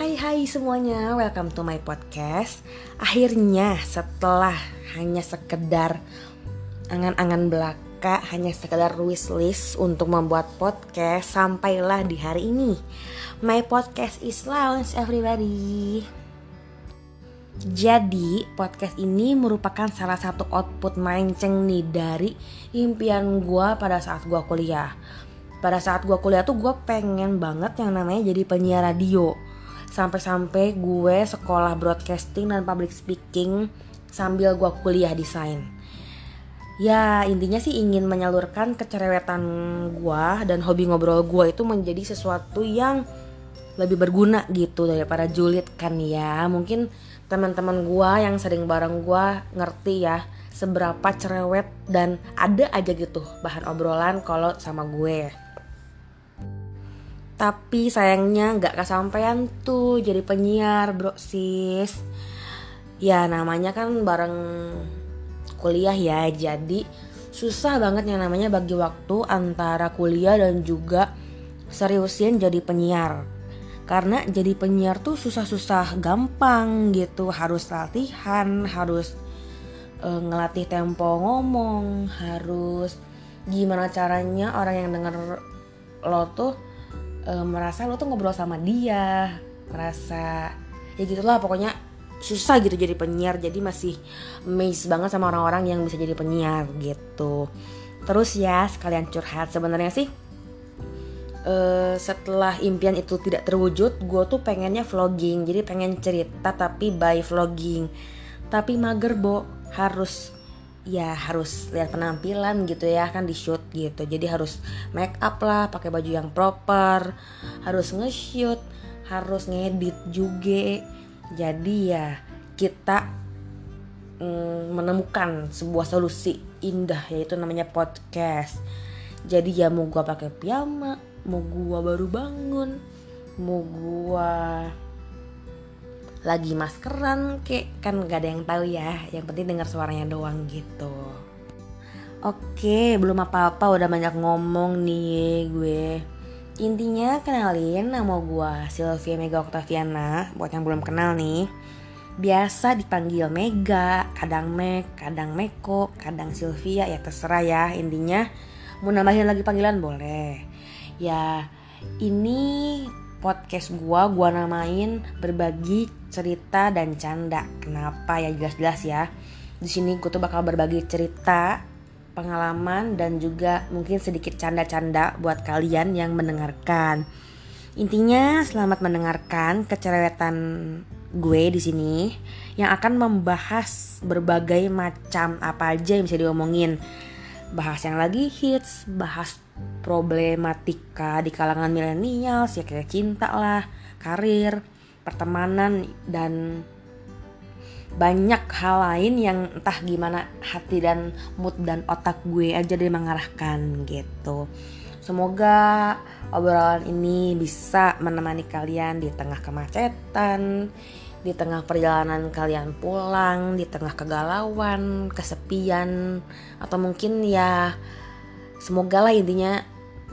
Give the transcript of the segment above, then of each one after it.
Hai hai semuanya, welcome to my podcast. Akhirnya setelah hanya sekedar angan-angan belaka Hanya sekedar wishlist untuk membuat podcast Sampailah di hari ini. My podcast is launched everybody. Jadi podcast ini merupakan salah satu output mancing nih dari impian gue pada saat gue kuliah. Pada saat gue kuliah tuh gue pengen banget yang namanya jadi penyiar radio sampai-sampai gue sekolah broadcasting dan public speaking sambil gue kuliah desain. Ya intinya sih ingin menyalurkan kecerewetan gue dan hobi ngobrol gue itu menjadi sesuatu yang lebih berguna gitu daripada julid kan ya. Mungkin teman-teman gue yang sering bareng gue ngerti ya seberapa cerewet dan ada aja gitu bahan obrolan kalau sama gue tapi sayangnya nggak kesampaian tuh jadi penyiar bro sis. Ya namanya kan bareng kuliah ya jadi susah banget yang namanya bagi waktu antara kuliah dan juga seriusin jadi penyiar. Karena jadi penyiar tuh susah-susah gampang gitu harus latihan harus uh, ngelatih tempo ngomong harus gimana caranya orang yang denger lo tuh e, merasa lo tuh ngobrol sama dia merasa ya gitulah pokoknya susah gitu jadi penyiar jadi masih amazed banget sama orang-orang yang bisa jadi penyiar gitu. Terus ya sekalian curhat. Sebenarnya sih uh, setelah impian itu tidak terwujud gue tuh pengennya vlogging. Jadi pengen cerita tapi by vlogging. Tapi mager bo. Harus ya harus lihat penampilan gitu ya kan di shoot gitu. Jadi harus make up lah pakai baju yang proper harus nge-shoot harus ngedit juga. Jadi ya kita mm, menemukan sebuah solusi indah yaitu namanya podcast. Jadi ya mau gua pakai piyama mau gua baru bangun mau gua lagi maskeran kek kan gak ada yang tahu ya yang penting dengar suaranya doang gitu Oke, belum apa-apa udah banyak ngomong nih gue. Intinya kenalin nama gue Sylvia Mega Octaviana buat yang belum kenal nih. Biasa dipanggil Mega, kadang Meg, kadang Meko, kadang Sylvia ya terserah ya. Intinya mau nambahin lagi panggilan boleh. Ya, ini podcast gue gue namain berbagi cerita dan canda. Kenapa ya jelas-jelas ya. Di sini gue tuh bakal berbagi cerita pengalaman dan juga mungkin sedikit canda-canda buat kalian yang mendengarkan. Intinya selamat mendengarkan kecerewetan gue di sini yang akan membahas berbagai macam apa aja yang bisa diomongin. Bahas yang lagi hits, bahas problematika di kalangan milenial, ya kayak cinta lah, karir, pertemanan dan banyak hal lain yang entah gimana hati dan mood dan otak gue aja dia mengarahkan gitu. Semoga obrolan ini bisa menemani kalian di tengah kemacetan, di tengah perjalanan kalian pulang, di tengah kegalauan, kesepian, atau mungkin ya semoga lah intinya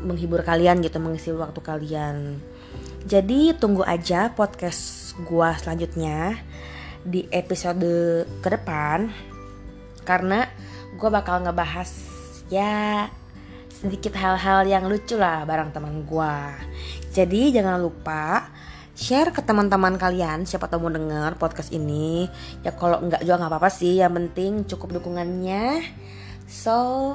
menghibur kalian gitu, mengisi waktu kalian. Jadi tunggu aja podcast gua selanjutnya di episode ke depan karena gue bakal ngebahas ya sedikit hal-hal yang lucu lah bareng teman gue. Jadi jangan lupa share ke teman-teman kalian siapa tahu mau denger podcast ini. Ya kalau enggak juga nggak apa-apa sih, yang penting cukup dukungannya. So,